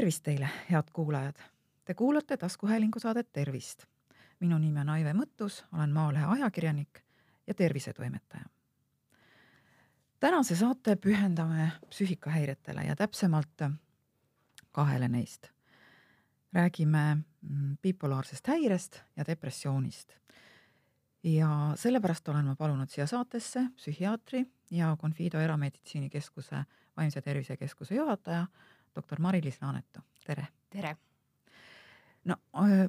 tervist teile, head kuulajad! Te kuulate taskuhäälingu saadet Tervist. minu nimi on Aive Mõttus, olen Maalehe ajakirjanik ja tervisetoimetaja. tänase saate pühendame psüühikahäiretele ja täpsemalt kahele neist. räägime mm, bipolaarsest häirest ja depressioonist. ja sellepärast olen ma palunud siia saatesse psühhiaatri ja Confido Erameditsiinikeskuse vaimse tervise keskuse juhataja doktor Mari-Liis Laanetu, tere! tere! no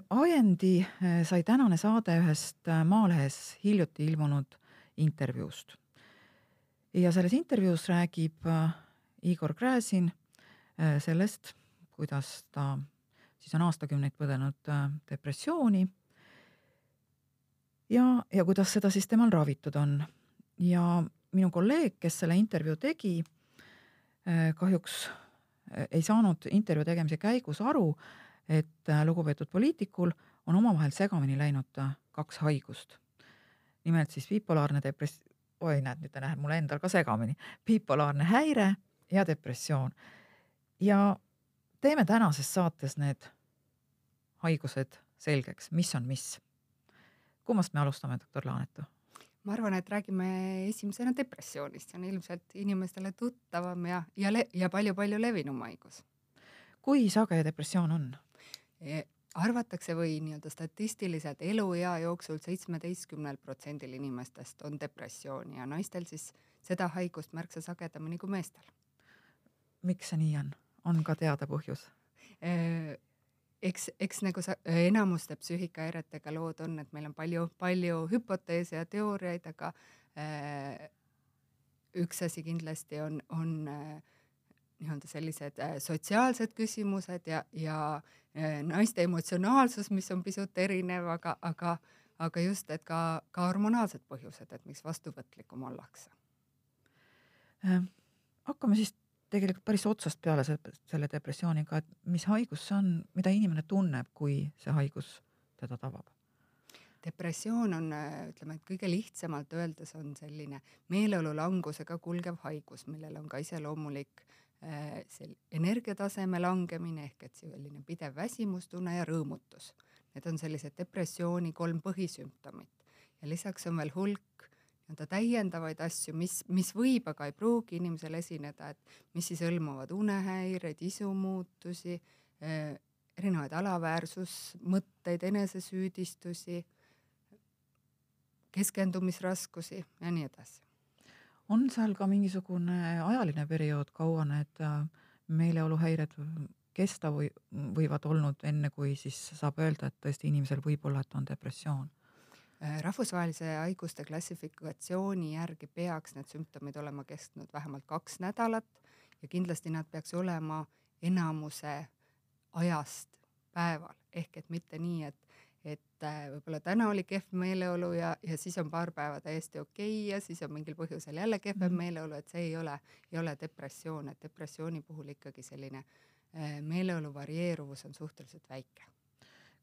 ajendi sai tänane saade ühest Maalehes hiljuti ilmunud intervjuust. ja selles intervjuus räägib Igor Gräzin sellest, kuidas ta siis on aastakümneid põdenud depressiooni ja, ja kuidas seda siis temal ravitud on. ja minu kolleeg, kes selle intervjuu tegi, kahjuks ei saanud intervjuu tegemise käigus aru, et äh, lugupeetud poliitikul on omavahel segamini läinud äh, kaks haigust. nimelt siis bipolaarne depress-, oi näed, nüüd ta läheb mul endal ka segamini, bipolaarne häire ja depressioon. ja teeme tänases saates need haigused selgeks, mis on mis. kummast me alustame, doktor Laanetu? Ma arvan, et räägime esimesena depressioonist, see on ilmselt inimestele tuttavam ja, ja, ja palju-palju levinum haigus. kui sage depressioon on e,? arvatakse või nii-öelda statistiliselt eluea jooksul seitsmeteistkümnel protsendil inimestest on depressiooni ja naistel siis seda haigust märksa sagedamini kui meestel. miks see nii on, on ka teada põhjus e,? Eks, eks nagu sa, enamuste psüühikahäiretega lood on, et meil on palju, palju hüpoteese ja teooriaid, aga äh, üks asi kindlasti on, on äh, nii-öelda sellised äh, sotsiaalsed küsimused ja, ja äh, naiste emotsionaalsus, mis on pisut erinev, aga, aga, aga just, et ka, ka hormonaalsed põhjused, et miks vastuvõtlikum ollakse äh,. hakkame siis tegelikult päris otsast peale selle depressiooniga, et mis haigus see on, mida inimene tunneb, kui see haigus teda tabab? depressioon on, ütleme, et kõige lihtsamalt öeldes on selline meeleolulangusega kulgev haigus, millel on ka iseloomulik äh, energiataseme langemine ehk et selline pidev väsimustunne ja rõõmutus. Need on sellised depressiooni kolm põhisümptomit ja lisaks on veel hulk nii-öelda täiendavaid asju, mis, mis võib, aga ei pruugi inimesel esineda, et mis siis hõlmavad unehäireid, isumuutusi eh,, erinevaid alaväärsusmõtteid, enesesüüdistusi, keskendumisraskusi ja nii edasi. on seal ka mingisugune ajaline periood, kaua need äh, meeleoluhäired kesta või võivad olnud, enne kui siis saab öelda, et tõesti inimesel võib olla, et on depressioon rahvusvahelise haiguste klassifikatsiooni järgi peaks need sümptomid olema kestnud vähemalt kaks nädalat ja kindlasti nad peaks olema enamuse ajast päeval, ehk et mitte nii, et, et äh, võib-olla täna oli kehv meeleolu ja, ja siis on paar päeva täiesti okei okay ja siis on mingil põhjusel jälle kehvem mm meeleolu, et see ei ole, ei ole depressioon, et depressiooni puhul ikkagi selline äh, meeleolu varieeruvus on suhteliselt väike.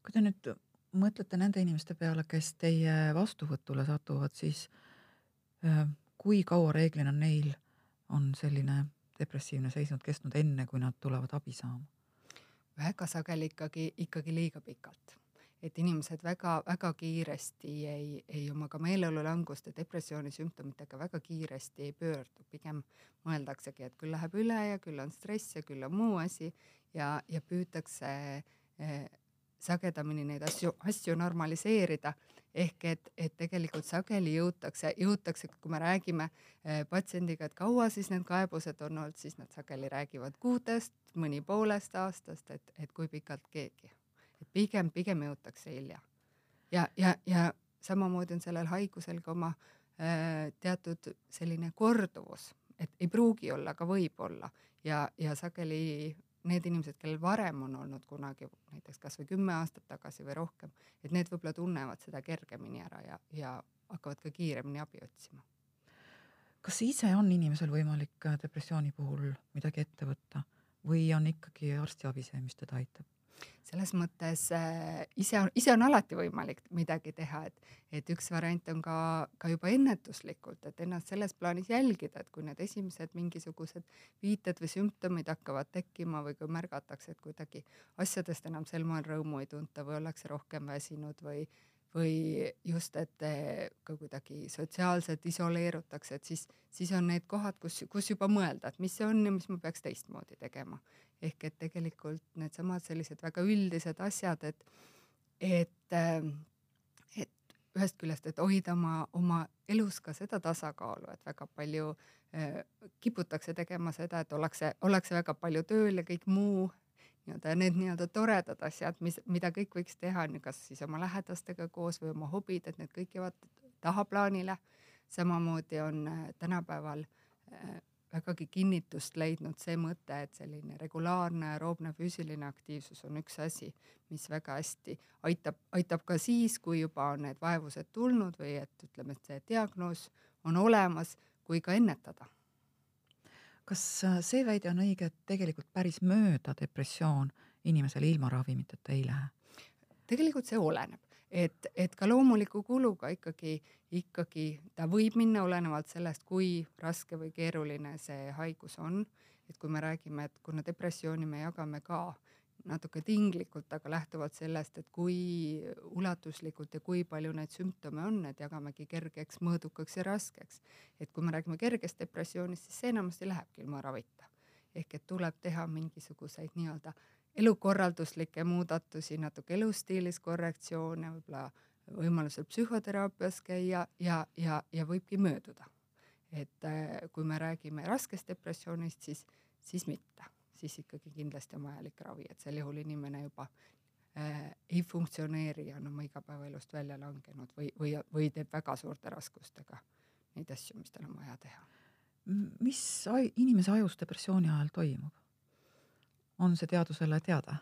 kui te nüüd mõtlete nende inimeste peale, kes teie vastuvõtule satuvad, siis äh, kui kaua reeglina neil on selline depressiivne seisund kestnud, enne kui nad tulevad abi saama? väga sageli ikkagi, ikkagi liiga pikalt. et inimesed väga-väga kiiresti ei, ei oma ka meeleolulangust ja depressiooni sümptomitega väga kiiresti ei pöördu, pigem mõeldaksegi, et küll läheb üle ja küll on stress ja küll on muu asi ja, ja püütakse eh, sagedamini neid asju, asju normaliseerida. ehk et, et tegelikult sageli jõutakse, jõutakse, kui me räägime eh, patsiendiga, et kaua siis need kaebused on olnud, siis nad sageli räägivad kuudest, mõni poolest aastast, et, et kui pikalt keegi. et pigem, pigem jõutakse hilja. ja, ja, ja samamoodi on sellel haigusel ka oma äh, teatud selline korduvus, et ei pruugi olla, aga võib olla ja, ja sageli need inimesed, kellel varem on olnud kunagi näiteks kasvõi kümme aastat tagasi või rohkem, et need võib-olla tunnevad seda kergemini ära ja, ja hakkavad ka kiiremini abi otsima. kas ise on inimesel võimalik äh, depressiooni puhul midagi ette võtta või on ikkagi arstiabi see, mis teda aitab? Selles mõttes äh, ise, ise on alati võimalik midagi teha, et, et üks variant on ka, ka juba ennetuslikult, et ennast selles plaanis jälgida, et kui need esimesed mingisugused viited või sümptomid hakkavad tekkima või kui märgatakse, et kuidagi asjadest enam sel moel rõõmu ei tunta või ollakse rohkem väsinud või või just, et ka kuidagi sotsiaalselt isoleerutakse, et siis, siis on need kohad, kus, kus juba mõelda, et mis see on ja mis ma peaks teistmoodi tegema ehk et tegelikult needsamad sellised väga üldised asjad, et, et, ähm, et ühest küljest, et hoida oma, oma elus ka seda tasakaalu, et väga palju äh, kiputakse tegema seda, et ollakse, ollakse väga palju tööl ja kõik muu nii-öelda need nii-öelda toredad asjad, mis, mida kõik võiks teha, kas siis oma lähedastega koos või oma hobid, et need kõik jäävad tahaplaanile. samamoodi on äh, tänapäeval äh, vägagi kinnitust leidnud see mõte, et selline regulaarne aeroobne füüsiline aktiivsus on üks asi, mis väga hästi aitab, aitab ka siis, kui juba on need vaevused tulnud või et ütleme, et see diagnoos on olemas, kui ka ennetada. kas äh, see väide on õige, et tegelikult päris mööda depressioon inimesel ilma ravimiteta ei lähe? tegelikult see oleneb et, et ka loomuliku kuluga ikkagi, ikkagi ta võib minna olenevalt sellest, kui raske või keeruline see haigus on. et kui me räägime, et kuna depressiooni me jagame ka natuke tinglikult, aga lähtuvalt sellest, et kui ulatuslikult ja kui palju neid sümptome on, et jagamegi kergeks, mõõdukaks ja raskeks. et kui me räägime kergest depressioonist, siis see enamasti lähebki ilma ravita. ehk et tuleb teha mingisuguseid nii-öelda elukorralduslikke muudatusi, natuke elustiilis korrektsioone, võib-olla võimalusel psühhoteraapias käia ja, ja, ja võibki mööduda. et äh, kui me räägime raskest depressioonist, siis, siis mitte, siis ikkagi kindlasti on vajalik ravi, et sel juhul inimene juba äh, ei funktsioneeri ja on oma igapäevaelust välja langenud või, või, või teeb väga suurte raskustega neid asju, mis tal on vaja teha. mis inimese ajus depressiooni ajal toimub? On see teadusele teada?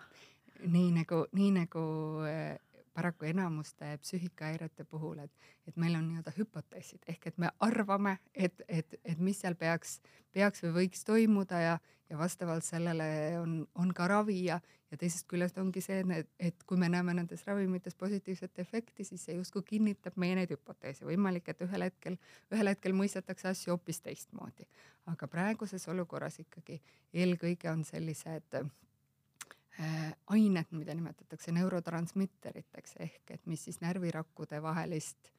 nii nagu, nii nagu äh, paraku enamuste psüühikahäirete puhul, et, et meil on nii-öelda hüpoteesid ehk et me arvame, et, et, et mis seal peaks, peaks või võiks toimuda ja, ja vastavalt sellele on, on ka ravi ja, ja teisest küljest ongi see, et, et kui me näeme nendes ravimites positiivset efekti, siis see justkui kinnitab meie neid hüpoteese. võimalik, et ühel hetkel, ühel hetkel mõistetakse asju hoopis teistmoodi. aga praeguses olukorras ikkagi eelkõige on sellised Äh, ained, mida nimetatakse neurotransmitteriteks ehk et mis siis närvirakkude vahelist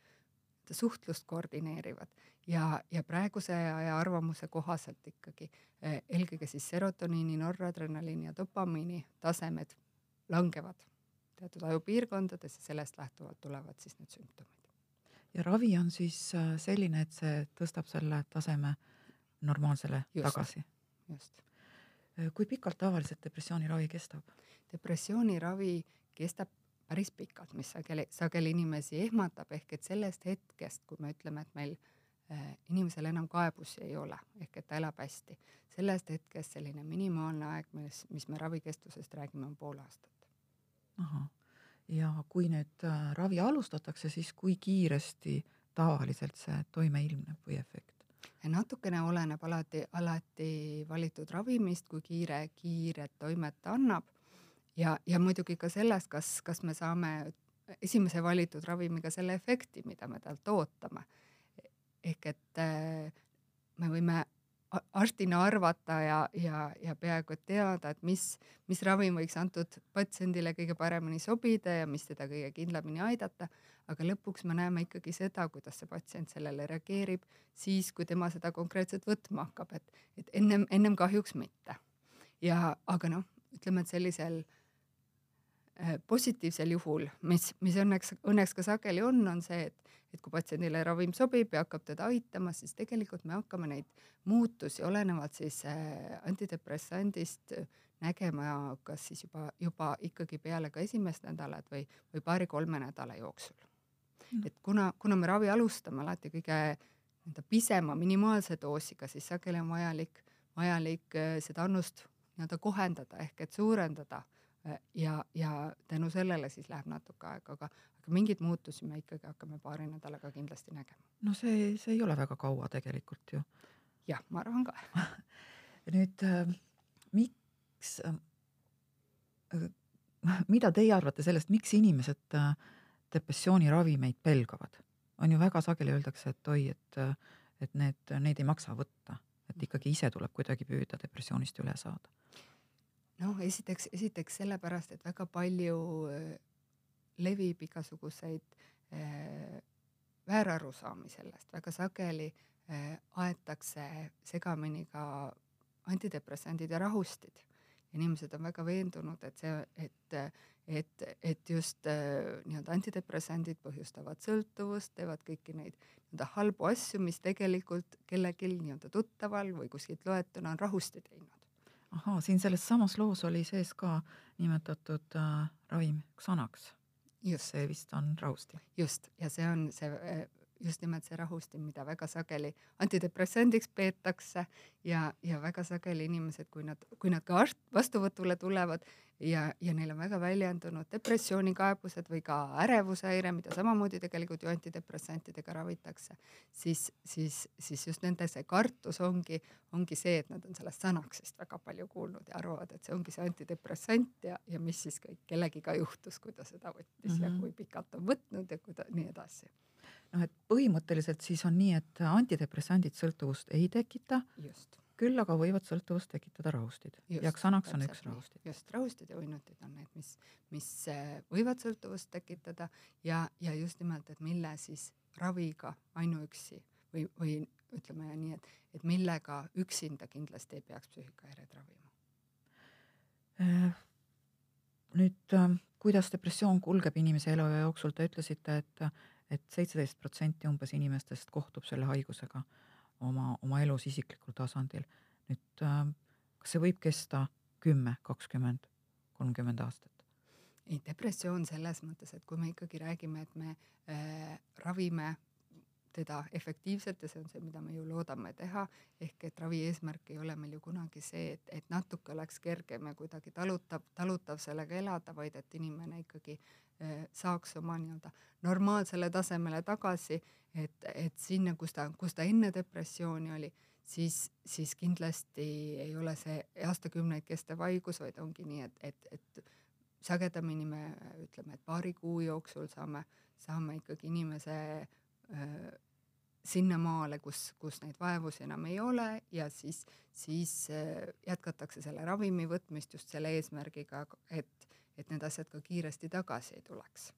suhtlust koordineerivad ja, ja praeguse aja arvamuse kohaselt ikkagi eh, eelkõige siis serotoniini, noradrenaliini ja dopamiini tasemed langevad teatud ajupiirkondades ja sellest lähtuvalt tulevad siis need sümptomid. ja ravi on siis äh, selline, et see tõstab selle taseme normaalsele just, tagasi? just Äh, kui pikalt tavaliselt depressiooniravi kestab? depressiooniravi kestab päris pikalt, mis sageli, sageli inimesi ehmatab, ehk et sellest hetkest, kui me ütleme, et meil äh, inimesel enam kaebusi ei ole, ehk et ta elab hästi, sellest hetkest selline minimaalne aeg, mis, mis me ravikestusest räägime, on pool aastat. ahah, ja kui nüüd äh, ravi alustatakse, siis kui kiiresti tavaliselt see toime ilmneb või efekt? Natukene oleneb alati, alati valitud ravimist, kui kiire, kiiret toimet ta annab. ja, ja muidugi ka sellest, kas, kas me saame esimese valitud ravimiga selle efekti, mida me talt ootame. ehk et me võime arstina arvata ja, ja, ja peaaegu et teada, et mis, mis ravim võiks antud patsiendile kõige paremini sobida ja mis teda kõige kindlamini aidata. aga lõpuks me näeme ikkagi seda, kuidas see patsient sellele reageerib siis, kui tema seda konkreetselt võtma hakkab, et, et ennem, ennem kahjuks mitte. ja, aga noh, ütleme, et sellisel äh, positiivsel juhul, mis, mis õnneks, õnneks ka sageli on, on see, et et kui patsiendile ravim sobib ja hakkab teda aitama, siis tegelikult me hakkame neid muutusi olenevalt siis äh, antidepressandist nägema kas siis juba, juba ikkagi peale ka esimest nädalat või, või paari-kolme nädala jooksul. Mm.. et kuna, kuna me ravi alustame alati kõige nii-öelda pisema minimaalse doosiga, siis sageli on vajalik, vajalik äh, seda annust nii-öelda kohendada ehk et suurendada. äh, ja, ja tänu sellele siis läheb natuke aega, aga, aga mingeid muutusi me ikkagi hakkame paari nädalaga kindlasti nägema. no see, see ei ole väga kaua tegelikult ju. jah, ma arvan ka nüüd äh, miks äh, mida teie arvate sellest, miks inimesed äh, depressiooniravimeid pelgavad? on ju väga sageli öeldakse, et oi, et, et need, neid ei maksa võtta, et ikkagi ise tuleb kuidagi püüda depressioonist üle saada. Noh, esiteks, esiteks sellepärast, et väga palju äh, levib igasuguseid äh, väärarusaami sellest, väga sageli äh, aetakse segamini ka antidepressandid ja rahustid. inimesed on väga veendunud, et see, et et, et just äh, nii-öelda antidepressandid põhjustavad sõltuvust, teevad kõiki neid nii-öelda halbu asju, mis tegelikult kellelgi nii-öelda tuttaval või kuskilt loetuna on rahusti teinud. Ahaa, siin selles samas loos oli sees ka nimetatud äh, ravim Xanax. see vist on rahusti. just, ja see on see äh, just nimelt see rahustin, mida väga sageli antidepressandiks peetakse ja, ja väga sageli inimesed, kui nad, kui nad ka vastuvõtule tulevad ja, ja neil on väga väljendunud depressioonikaebused või ka ärevushäire, mida samamoodi tegelikult ju antidepressantidega ravitakse, siis, siis, siis just nende see kartus ongi, ongi see, et nad on sellest Xanaxist väga palju kuulnud ja arvavad, et see ongi see antidepressant ja, ja mis siis kõik kellegiga juhtus, kui ta seda võttis mm -hmm. ja mhm. kui pikalt on võtnud ja kui ta nii edasi noh, et põhimõtteliselt siis on nii, et antidepressandid sõltuvust ei tekita. küll aga võivad sõltuvust tekitada rahustid just, ja Xanax on üks rahustid. just, rahustid ja uinutid on need, mis, mis äh, võivad sõltuvust tekitada ja, ja just nimelt, et mille siis raviga ainuüksi või, või ütleme nii, et, et millega üksinda kindlasti ei peaks psüühikahäired ravima. Äh, nüüd, äh, kuidas depressioon kulgeb inimese eluea jooksul, te ütlesite, et et seitseteist protsenti umbes inimestest kohtub selle haigusega oma, oma elus isiklikul tasandil. nüüd äh, kas see võib kesta kümme, kakskümmend, kolmkümmend aastat? ei, depressioon selles mõttes, et kui me ikkagi räägime, et me äh, ravime teda efektiivselt ja see on see, mida me ju loodame teha, ehk et ravi eesmärk ei ole meil ju kunagi see, et, et natuke oleks kergem ja kuidagi talutav, talutav sellega elada, vaid et inimene ikkagi eh, saaks oma nii-öelda normaalsele tasemele tagasi, et, et sinna, kus ta, kus ta enne depressiooni oli, siis, siis kindlasti ei ole see aastakümneid kestev haigus, vaid ongi nii, et, et, et sagedamini me ütleme, et paari kuu jooksul saame, saame ikkagi inimese sinnamaale, kus, kus neid vaevusi enam ei ole ja siis, siis äh, jätkatakse selle ravimi võtmist just selle eesmärgiga, et, et need asjad ka kiiresti tagasi ei tuleks.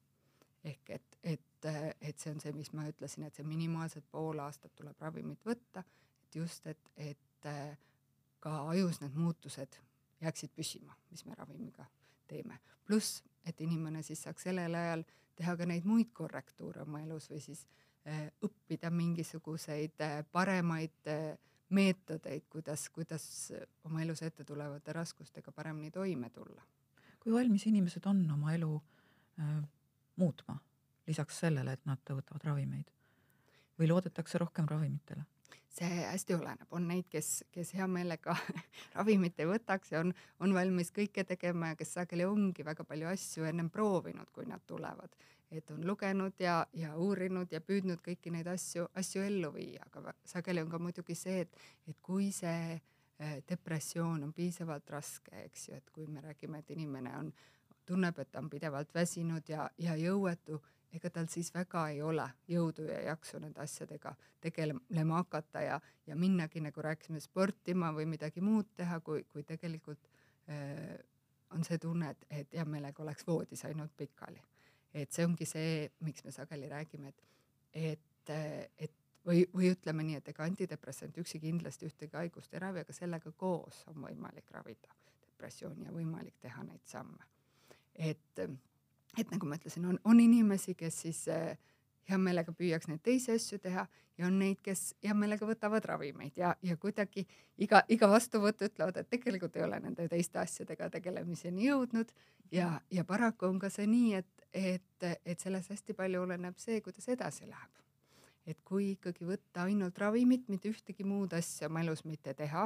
ehk et, et, äh, et see on see, mis ma ütlesin, et see minimaalselt pool aastat tuleb ravimit võtta, et just, et, et äh, ka ajus need muutused jääksid püsima, mis me ravimiga teeme. pluss, et inimene siis saaks sellel ajal teha ka neid muid korrektuure oma elus või siis äh, Äh, õppida mingisuguseid äh, paremaid äh, meetodeid, kuidas, kuidas oma elus ette tulevate raskustega paremini toime tulla. kui valmis inimesed on oma elu äh, muutma, lisaks sellele, et nad võtavad ravimeid või loodetakse rohkem ravimitele? See hästi oleneb, on neid, kes, kes hea meelega ravimit ei võtaks ja on, on valmis kõike tegema ja kes sageli ongi väga palju asju ennem proovinud, kui nad tulevad. Et on lugenud ja, ja uurinud ja püüdnud kõiki neid asju, asju ellu viia, aga sageli on ka muidugi see, et, et kui see äh, depressioon on piisavalt raske, eks ju, et kui me räägime, et inimene on, tunneb, et ta on pidevalt väsinud ja, ja jõuetu, ega tal siis väga ei ole jõudu ja jaksu nende asjadega tegelema hakata ja, ja minnagi, nagu rääkisime, sportima või midagi muud teha, kui, kui tegelikult äh, on see tunne, et, et hea meelega oleks voodis ainult pikali et see ongi see, miks me sageli räägime, et, et, et või, või ütleme nii, et ega antidepressant üksi kindlasti ühtegi haigust ei ravi, aga sellega koos on võimalik ravida depressiooni ja võimalik teha neid samme. et, et nagu ma ütlesin, on, on inimesi, kes siis äh, hea meelega püüaks neid teisi asju teha ja on neid, kes hea meelega võtavad ravimeid ja, ja kuidagi iga, iga vastuvõtt ütlevad, et tegelikult ei ole nende teiste asjadega tegelemiseni jõudnud ja, ja paraku on ka see nii, et, et, et selles hästi palju oleneb see, kuidas edasi läheb. et kui ikkagi võtta ainult ravimit, mitte ühtegi muud asja oma elus mitte teha,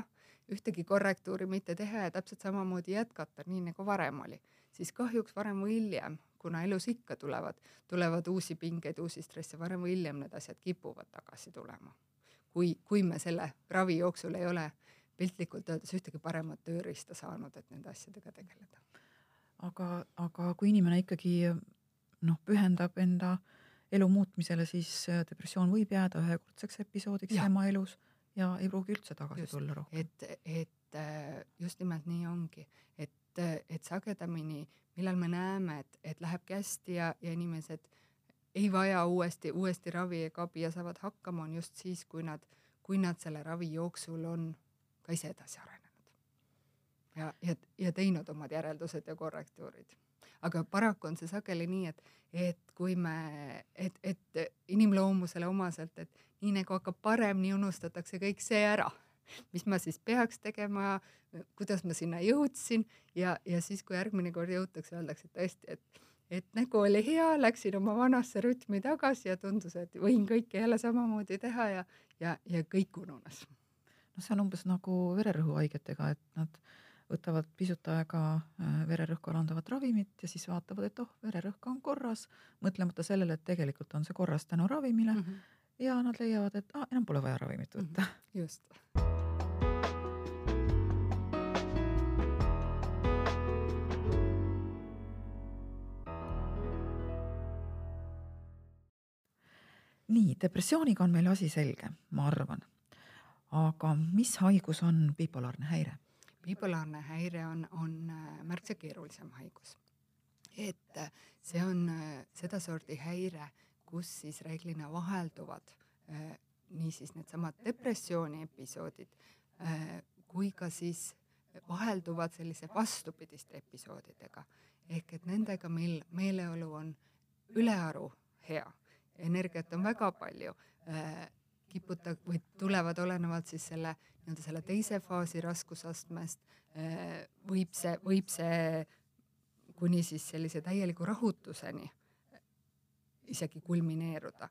ühtegi korrektuuri mitte teha ja täpselt samamoodi jätkata, nii nagu varem oli, siis kahjuks varem või hiljem kuna elus ikka tulevad, tulevad uusi pingeid, uusi stresse, varem või hiljem need asjad kipuvad tagasi tulema. kui, kui me selle ravi jooksul ei ole piltlikult öeldes ühtegi paremat tööriista saanud, et nende asjadega tegeleda. aga, aga kui inimene ikkagi noh, pühendab enda elu muutmisele, siis depressioon võib jääda ühekordseks episoodiks Jah. tema elus ja ei pruugi üldse tagasi Just, tulla rohkem. et, et äh, just nimelt nii ongi, et, et sagedamini, millal me näeme, et, et lähebki hästi ja, ja inimesed ei vaja uuesti, uuesti ravi ega abi ja saavad hakkama, on just siis, kui nad, kui nad selle ravi jooksul on ka ise edasi arenenud. ja, ja, ja teinud omad järeldused ja korrektuurid. aga paraku on see sageli nii, et, et kui me, et, et inimloomusele omaselt, et nii nagu hakkab parem, nii unustatakse kõik see ära mis ma siis peaks tegema, kuidas ma sinna jõudsin ja, ja siis, kui järgmine kord jõutakse, öeldakse tõesti, et, et nägu oli hea, läksin oma vanasse rütmi tagasi ja tundus, et võin kõike jälle samamoodi teha ja, ja, ja kõik ununes. noh, see on umbes nagu vererõhuhaigetega, et nad võtavad pisut aega äh, vererõhku alandavat ravimit ja siis vaatavad, et oh, vererõhk on korras, mõtlemata sellele, et tegelikult on see korras tänu ravimile mm -hmm. Ja nad leiavad, et ah, enam pole vaja ravimit võtta mm. -hmm. just nii, depressiooniga on meil asi selge, ma arvan. aga mis haigus on bipolaarne häire? bipolaarne häire on, on äh, märksa keerulisem haigus. et äh, see on äh, sedasorti häire, kus siis reeglina vahelduvad niisiis needsamad depressiooni episoodid kui ka siis vahelduvad sellise vastupidiste episoodidega. Ehk et nendega meil meeleolu on ülearu hea. Energiat on väga palju äh,, kiputa- või tulevad olenevalt siis selle nii-öelda selle teise faasi raskusastmest võib see, võib see kuni siis sellise täieliku rahutuseni isegi kulmineeruda.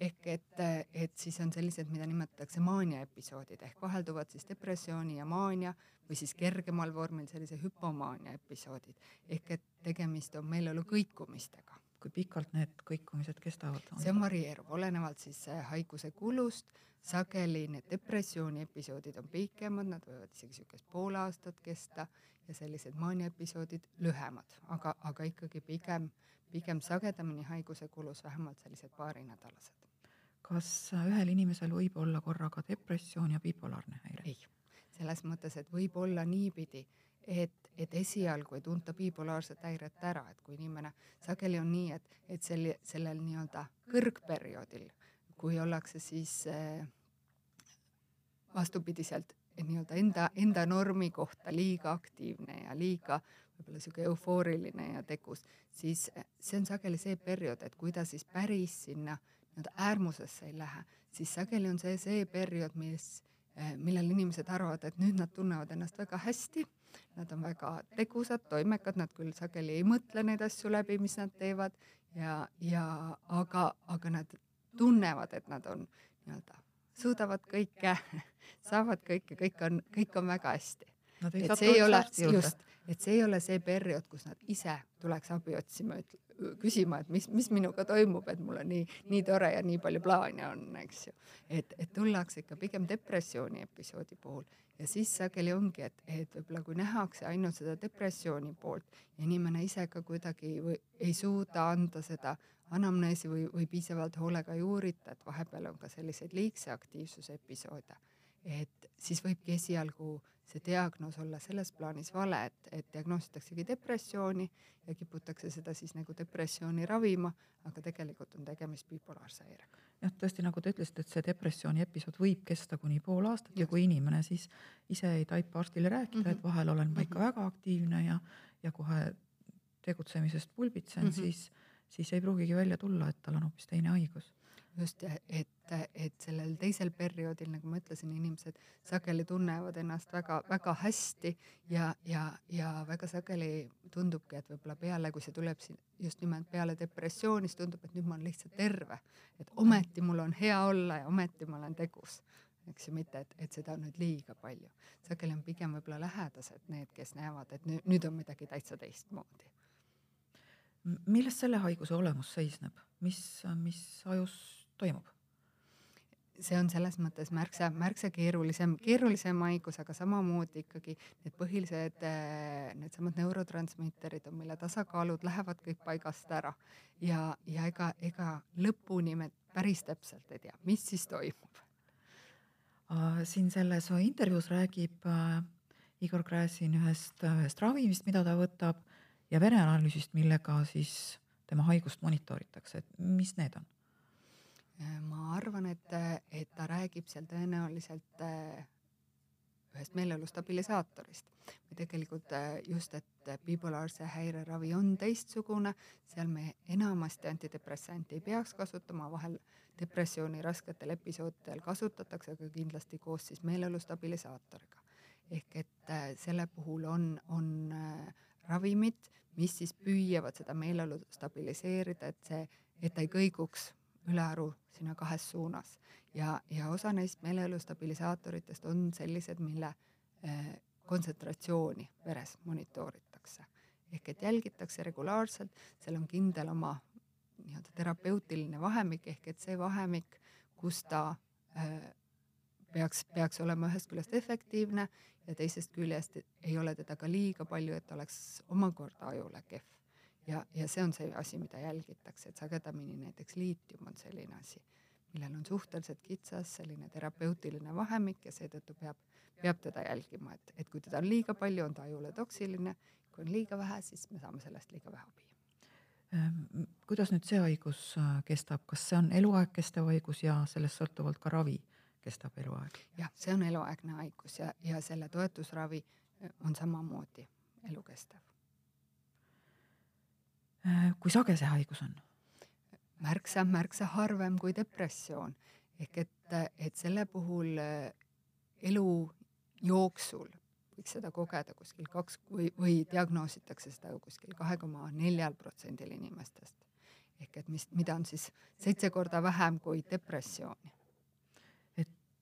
ehk et, et siis on sellised, mida nimetatakse maania episoodid ehk vahelduvad siis depressiooni ja maania või siis kergemal vormil sellise hüpomaania episoodid ehk et tegemist on meeleolu kõikumistega kui pikalt need kõikumised kestavad? see on varieeruv, olenevalt siis haiguse kulust. sageli need depressiooni episoodid on pikemad, nad võivad isegi niisugust pool aastat kesta ja sellised maaniaepisoodid lühemad, aga, aga ikkagi pigem, pigem sagedamini haiguse kulus vähemalt sellised paarinädalased. kas ühel inimesel võib olla korraga depressioon ja bipolaarne häire? ei, selles mõttes, et võib olla niipidi et, et esialgu ei tunta bipolaarset häiret ära, et kui inimene, sageli on nii, et, et selle, sellel nii-öelda kõrgperioodil, kui ollakse siis äh, vastupidiselt nii-öelda enda, enda normi kohta liiga aktiivne ja liiga võib-olla sihuke eufooriline ja tegus, siis see on sageli see periood, et kui ta siis päris sinna nii-öelda äärmusesse ei lähe, siis sageli on see see periood, mis, millal inimesed arvavad, et nüüd nad tunnevad ennast väga hästi Nad on väga tegusad, toimekad, nad küll sageli ei mõtle neid asju läbi, mis nad teevad ja, ja aga, aga nad tunnevad, et nad on nii-öelda, suudavad kõike, saavad kõike, kõik on, kõik on väga hästi. et see ei ole, just, et see ei ole see periood, kus nad ise tuleks abi otsima, küsima, et mis, mis minuga toimub, et mul on nii, nii tore ja nii palju plaane on, eks ju. et, et tullakse ikka pigem depressiooni episoodi puhul ja siis sageli ongi, et, et võib-olla kui nähakse ainult seda depressiooni poolt ja inimene ise ka kuidagi või ei suuda anda seda anamneesi või, või piisavalt hoolega ei uurita, et vahepeal on ka selliseid liigse aktiivsuse episoode, et siis võibki esialgu see diagnoos olla selles plaanis vale, et, et diagnoositaksegi depressiooni ja kiputakse seda siis nagu depressiooni ravima, aga tegelikult on tegemist bipolaarse häirega jah, tõesti, nagu te ütlesite, et see depressiooni episood võib kesta kuni pool aastat ja, ja kui inimene siis ise ei taipa arstile rääkida mm, -hmm. et mhm. vahel olen ma ikka mm -hmm. väga aktiivne ja, ja kohe tegutsemisest pulbitsen mm, -hmm. siis, siis ei pruugigi välja tulla, et tal on hoopis teine haigus just, et, et sellel teisel perioodil, nagu ma ütlesin, inimesed sageli tunnevad ennast väga-väga hästi ja, ja, ja väga sageli tundubki, et võib-olla peale, kui see tuleb siin just nimelt peale depressiooni, siis tundub, et nüüd ma olen lihtsalt terve, et ometi mul on hea olla ja ometi ma olen tegus eks ju, mitte et, et seda on nüüd liiga palju. sageli on pigem võib-olla lähedased need, kes näevad, et nüüd, nüüd on midagi täitsa teistmoodi. Milles selle haiguse olemus seisneb, mis, mis ajus toimub? see on selles mõttes märksa, märksa keerulisem, keerulisem haigus, aga samamoodi ikkagi need põhilised, äh, needsamad neurotransmitterid on, mille tasakaalud lähevad kõik paigast ära ja, ja ega, ega lõpuni me päris täpselt ei tea, mis siis toimub. siin selles intervjuus räägib äh, Igor Gräzin ühest, ühest ravimist, mida ta võtab ja vereanalüüsist, millega siis tema haigust monitooritakse, et mis need on? ma arvan, et, et ta räägib seal tõenäoliselt äh, ühest meeleolu stabilisaatorist või tegelikult äh, just, et bipolaarse häire ravi on teistsugune, seal me enamasti antidepressanti ei peaks kasutama, vahel depressiooni rasketel episoodidel kasutatakse, aga kindlasti koos siis meeleolu stabilisaatoriga. ehk et äh, selle puhul on, on ravimid, mis siis püüavad seda meeleolu stabiliseerida, et see, et ta ei kõiguks ülearu sinna kahes suunas ja, ja osa neist meeleolu stabilisaatoritest on sellised, mille eh, kontsentratsiooni veres monitooritakse. ehk et jälgitakse regulaarselt, seal on kindel oma nii-öelda terapeutiline vahemik, ehk et see vahemik, kus ta eh, peaks, peaks olema ühest küljest efektiivne ja teisest küljest ei ole teda ka liiga palju, et oleks omakorda ajule kehv. Ja, ja see on see asi, mida jälgitakse, et sagedamini näiteks liitium on selline asi, millel on suhteliselt kitsas selline terapeutiline vahemik ja seetõttu peab, peab teda jälgima, et, et kui teda on liiga palju, on ta ajule toksiline, kui on liiga vähe, siis me saame sellest liiga vähe abi. Ehm, kuidas nüüd see haigus äh, kestab, kas see on eluaeg kestev haigus ja sellest sõltuvalt ka ravi kestab eluaeg? jah, see on eluaegne haigus ja, ja selle toetusravi äh, on samamoodi elukestev Äh, kui sage see haigus on? märksa, märksa harvem kui depressioon. ehk et, et selle puhul äh, elu jooksul võiks seda kogeda kuskil kaks või, või diagnoositakse seda kuskil kahe koma neljal protsendil inimestest. ehk et mis, mida on siis seitse korda vähem kui depressiooni.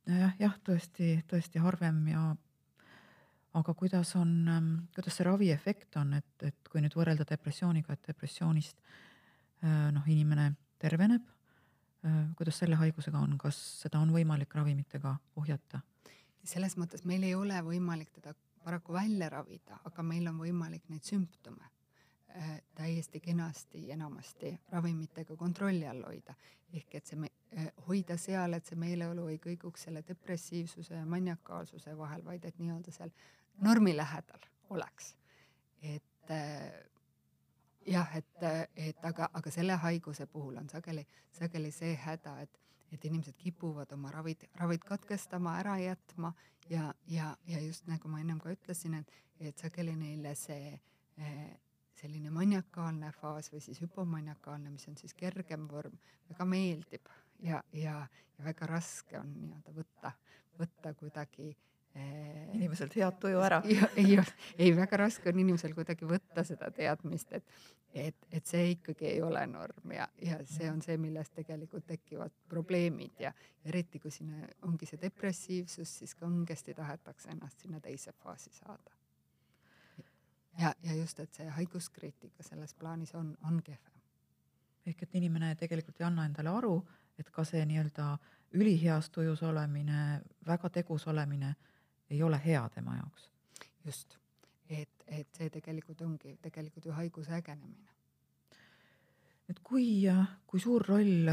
Et jah, tõesti, tõesti harvem ja aga kuidas on, ähm, kuidas see raviefekt on, et, et kui nüüd võrrelda depressiooniga, et depressioonist äh, noh, inimene terveneb, äh, kuidas selle haigusega on, kas seda on võimalik ravimitega ohjata? selles mõttes meil ei ole võimalik teda paraku välja ravida, aga meil on võimalik neid sümptome äh, täiesti kenasti enamasti ravimitega kontrolli all hoida. ehk et see hoida seal, et see meeleolu ei kõiguks selle depressiivsuse ja maniakaalsuse vahel, vaid et nii-öelda seal normi lähedal oleks. et äh, jah, et, et aga, aga selle haiguse puhul on sageli, sageli see häda, et, et inimesed kipuvad oma ravid, ravid katkestama, ära jätma ja, ja, ja just nagu ma ennem ka ütlesin, et, et sageli neile see eh, selline maniakaalne faas või siis hüpomaniakaalne, mis on siis kergem vorm, väga meeldib ja, ja, ja väga raske on nii-öelda võtta, võtta kuidagi inimeselt head tuju ära. ei, ei väga raske on inimesel kuidagi võtta seda teadmist, et, et, et see ikkagi ei ole norm ja, ja see on see, millest tegelikult tekivad probleemid ja eriti kui sinna ongi see depressiivsus, siis kangesti tahetakse ennast sinna teise faasi saada. ja, ja just, et see haiguskriitika selles plaanis on, on kehvem. ehk et inimene tegelikult ei anna endale aru, et ka see nii-öelda üliheas tujus olemine, väga tegus olemine ei ole hea tema jaoks. just, et, et see tegelikult ongi tegelikult ju haiguse ägenemine. et kui, kui suur roll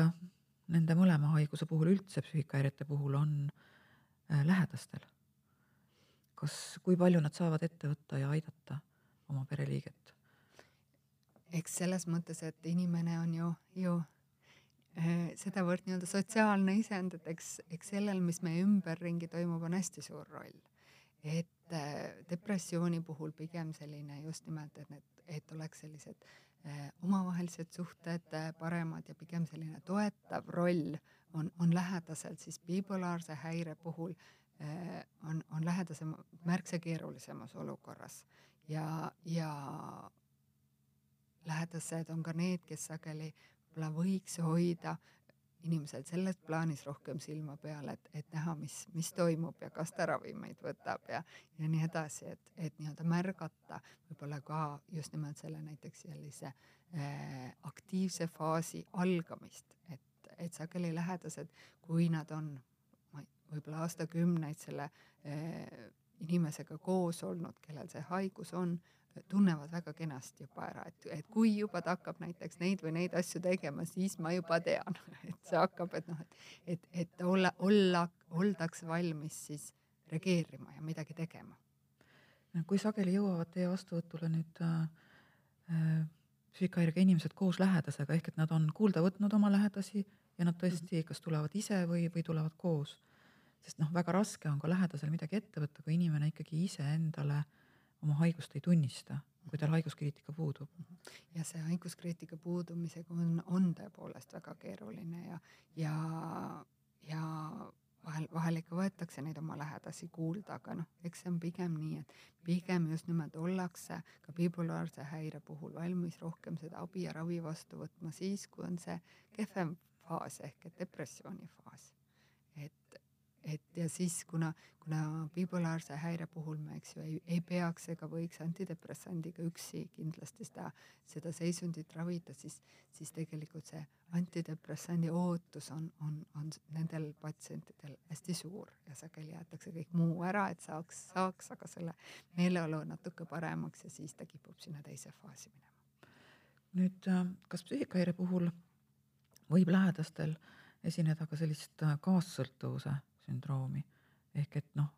nende mõlema haiguse puhul, üldse psüühikahäirete puhul on äh, lähedastel? kas, kui palju nad saavad ette võtta ja aidata oma pereliiget? eks selles mõttes, et inimene on ju, ju sedavõrd nii-öelda sotsiaalne isend, et eks, eks sellel, mis meie ümberringi toimub, on hästi suur roll. et äh, depressiooni puhul pigem selline just nimelt, et need, et oleks sellised äh, omavahelised suhted äh, paremad ja pigem selline toetav roll on, on lähedasel siis bipolaarse häire puhul äh, on, on lähedasem märksa keerulisemas olukorras ja, ja lähedased on ka need, kes sageli võib-olla võiks hoida inimesel selles plaanis rohkem silma peal, et, et näha, mis, mis toimub ja kas ta ravimeid võtab ja, ja nii edasi, et, et nii-öelda märgata võib-olla ka just nimelt selle näiteks sellise äh, aktiivse faasi algamist, et, et sageli lähedased, kui nad on võib-olla aastakümneid selle eh, inimesega koos olnud, kellel see haigus on, tunnevad väga kenasti juba ära, et, et kui juba ta hakkab näiteks neid või neid asju tegema, siis ma juba tean, et see hakkab, et noh, et, et, et olla, olla, oldaks valmis siis reageerima ja midagi tegema. kui sageli jõuavad teie vastuvõtule nüüd äh, äh, psüühikahäirega inimesed koos lähedasega, ehk et nad on kuulda võtnud oma lähedasi ja nad tõesti kas tulevad ise või, või tulevad koos. sest noh, väga raske on ka lähedasel midagi ette võtta, kui inimene ikkagi iseendale äh, oma haigust ei tunnista, kui tal haiguskriitika puudub. ja see haiguskriitika puudumisega on, on tõepoolest väga keeruline ja, ja, ja vahel, vahel ikka võetakse neid oma lähedasi kuulda, aga noh, eks see on pigem nii, et pigem just nimelt ollakse ka bipolaarse häire puhul valmis rohkem seda abi ja ravi vastu võtma siis, kui on see kehvem faas ehk et depressiooni faas. et, et ja siis, kuna, kuna bipolaarse häire puhul me, eks ju, ei, ei peaks ega võiks antidepressandiga üksi kindlasti seda, seda seisundit ravida, siis, siis tegelikult see antidepressandi ootus on, on, on nendel patsientidel hästi suur ja sageli jäetakse kõik muu ära, et saaks, saaks aga selle meeleolu natuke paremaks ja siis ta kipub sinna teise faasi minema. nüüd, äh, kas psüühikahäire puhul võib lähedastel esineda ka sellist äh, kaassõltuvuse sündroomi. ehk et noh,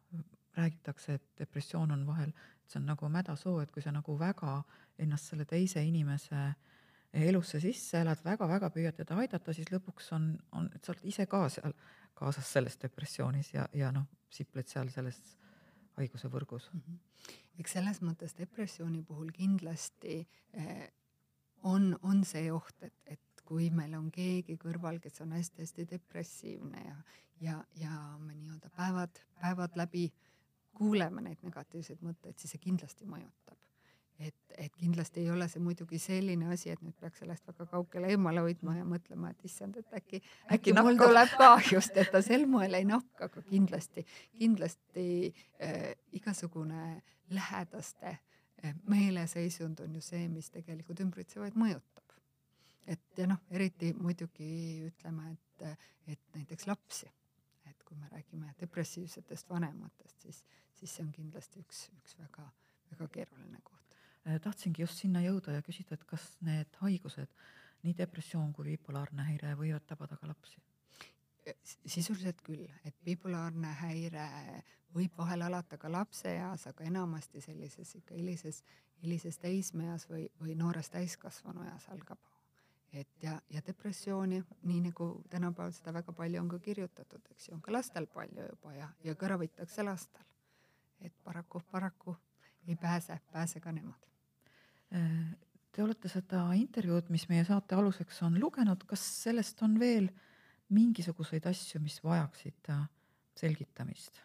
räägitakse, et depressioon on vahel, see on nagu mädasoo, et kui sa nagu väga ennast selle teise inimese elusse sisse elad väga,, väga-väga püüad teda aidata, siis lõpuks on, on, sa oled ise ka seal kaasas selles depressioonis ja, ja noh, sipled seal selles haiguse võrgus mm. -hmm. eks selles mõttes depressiooni puhul kindlasti eh, on, on see oht, et, et kui meil on keegi kõrval, kes on hästi-hästi depressiivne ja, ja, ja me nii-öelda päevad, päevad läbi kuuleme neid negatiivseid mõtteid, siis see kindlasti mõjutab. et, et kindlasti ei ole see muidugi selline asi, et nüüd peaks sellest väga kaugele eemale hoidma ja mõtlema, et issand, et äkki, äkki mul tuleb ka just, et ta sel moel ei nakka, aga kindlasti, kindlasti äh, igasugune lähedaste äh, meeleseisund on ju see, mis tegelikult ümbritsevaid mõjutab ja noh, eriti muidugi ütleme, et, et näiteks lapsi, et kui me räägime depressiivsetest vanematest, siis, siis see on kindlasti üks, üks väga-väga keeruline koht. Äh, tahtsingi just sinna jõuda ja küsida, et kas need haigused, nii depressioon kui bipolaarne häire võivad tabada ka lapsi? sisuliselt küll, et bipolaarne häire võib vahel alata ka lapseeas, aga enamasti sellises ikka hilises, hilises teismeeas või, või noores täiskasvanu eas algab et ja, ja depressiooni, nii nagu tänapäeval seda väga palju on ka kirjutatud, eks ju, on ka lastel palju juba ja, ja ka ravitakse lastel. et paraku, paraku ei pääse, pääse ka nemad. Te olete seda intervjuud, mis meie saate aluseks on lugenud, kas sellest on veel mingisuguseid asju, mis vajaksid selgitamist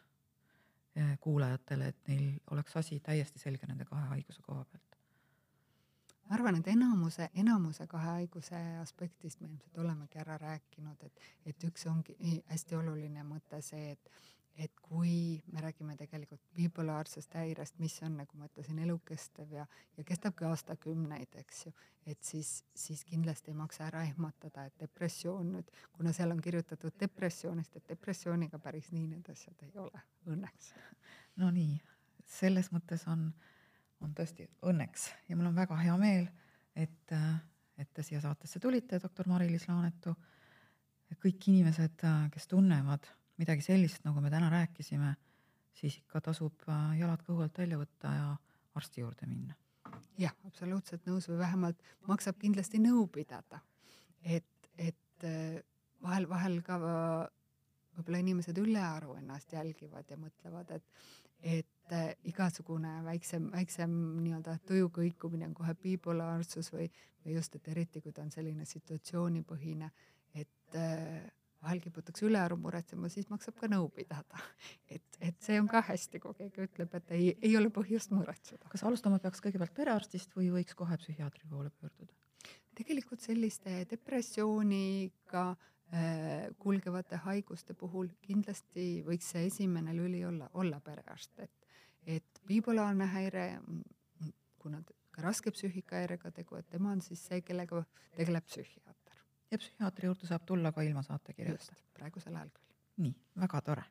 äh, kuulajatele, et neil oleks asi täiesti selge nende kahe haiguse koha pealt? Ma arvan, et enamuse, enamuse kahe haiguse aspektist me ilmselt olemegi ära rääkinud, et, et üks ongi hästi oluline mõte see, et, et kui me räägime tegelikult bipolaarsest häirest, mis on, nagu ma ütlesin, elukestev ja, ja kestabki aastakümneid, eks ju, et siis, siis kindlasti ei maksa ära ehmatada, et depressioon nüüd, kuna seal on kirjutatud depressioonist, et depressiooniga päris nii need asjad ei ole, õnneks. no nii, selles mõttes on on tõesti õnneks ja mul on väga hea meel, et, et te siia saatesse tulite, doktor Mari-Liis Laanetu. kõik inimesed, kes tunnevad midagi sellist, nagu me täna rääkisime, siis ikka tasub jalad kõhu alt välja võtta ja arsti juurde minna. jah, absoluutselt nõus või vähemalt maksab kindlasti nõu pidada. et, et vahel, vahel ka võib-olla inimesed ülearu ennast jälgivad ja mõtlevad, et, et et igasugune väiksem, väiksem nii-öelda tuju kõikumine on kohe bipolaarsus või, või just, et eriti kui ta on selline situatsioonipõhine, et äh, vahel kiputakse ülearu muretsema, siis maksab ka nõu pidada. et, et see on ka hästi, kui keegi ütleb, et ei, ei ole põhjust muretseda. kas alustama peaks kõigepealt perearstist või võiks kohe psühhiaatri poole pöörduda? tegelikult selliste depressiooniga äh, kulgevate haiguste puhul kindlasti võiks see esimene lüli olla, olla perearst, et et bipolaarne häire, kuna ka raske psüühikahäirega tegu, et tema on siis see, kellega tegeleb psühhiaater. ja psühhiaatri juurde saab tulla ka ilma saatekirjata? praegusel ajal küll. nii, väga tore.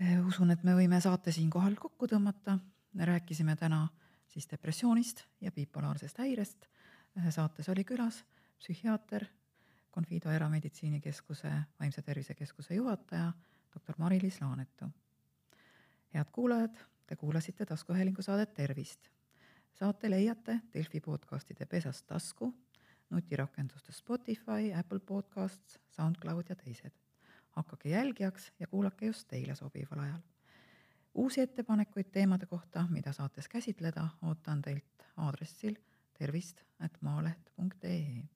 Eh, usun, et me võime saate siinkohal kokku tõmmata. rääkisime täna siis depressioonist ja bipolaarsest häirest. Eh, saates oli külas psühhiaater, Confido Erameditsiinikeskuse vaimse tervise keskuse juhataja, doktor Mari-Liis Laanetu. head kuulajad, te kuulasite taskuhäälingu saadet Tervist. saate leiate Delfi podcastide pesast tasku, nutirakendustes Spotify, Apple Podcasts, SoundCloud ja teised hakake jälgijaks ja kuulake just teile sobival ajal. uusi ettepanekuid teemade kohta, mida saates käsitleda, ootan teilt aadressil tervist.maaleht.ee.